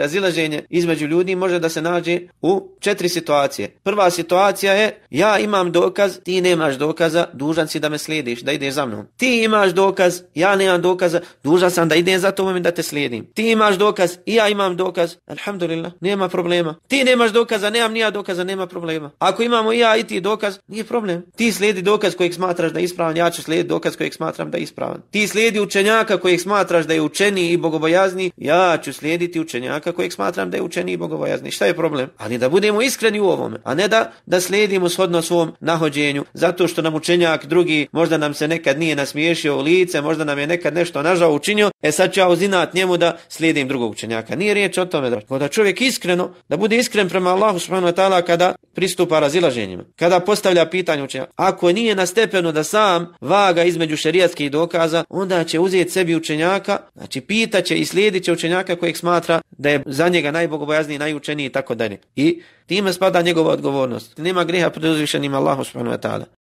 razilaženje između ljudi može da se nađe u četiri situacije. Prva situacija je ja imam dokaz, ti nemaš dokaza, dužan si da me slijediš, da ideš za mnom. Ti imaš dokaz, ja nemam dokaza, dužan sam da idem za tobom i da te slijedim. Ti imaš dokaz, i ja imam dokaz, alhamdulillah, nema problema. Ti nemaš dokaza, nemam ni ja dokaza, nema problema. Ako imamo i ja i ti dokaz, nije problem. Ti slijedi dokaz kojeg smatraš da je ispravan, ja ću slijediti dokaz kojeg smatram da je ispravan. Ti slijedi učenjaka kojeg smatraš da je učeni i bogobojazni, ja ću slijediti učenjaka čovjeka kojeg smatram da je učeni i bogovojazni. Šta je problem? Ali da budemo iskreni u ovome, a ne da, da slijedimo shodno svom nahođenju, zato što nam učenjak drugi možda nam se nekad nije nasmiješio u lice, možda nam je nekad nešto nažao učinio, e sad ću ja uzinat njemu da slijedim drugog učenjaka. Nije riječ o tome, drago, da čovjek iskreno, da bude iskren prema Allahu subhanahu wa kada pristupa razilaženjima, kada postavlja pitanje učenja. Ako nije na stepenu da sam vaga između šerijatskih dokaza, onda će uzeti sebi učenjaka, znači pitaće i slijedit će učenjaka kojeg smatra da je za njega najbogobojazniji, najučeniji i tako dalje. I time spada njegova odgovornost. Nema griha pred uzvišenim Allahu subhanahu wa ta'ala.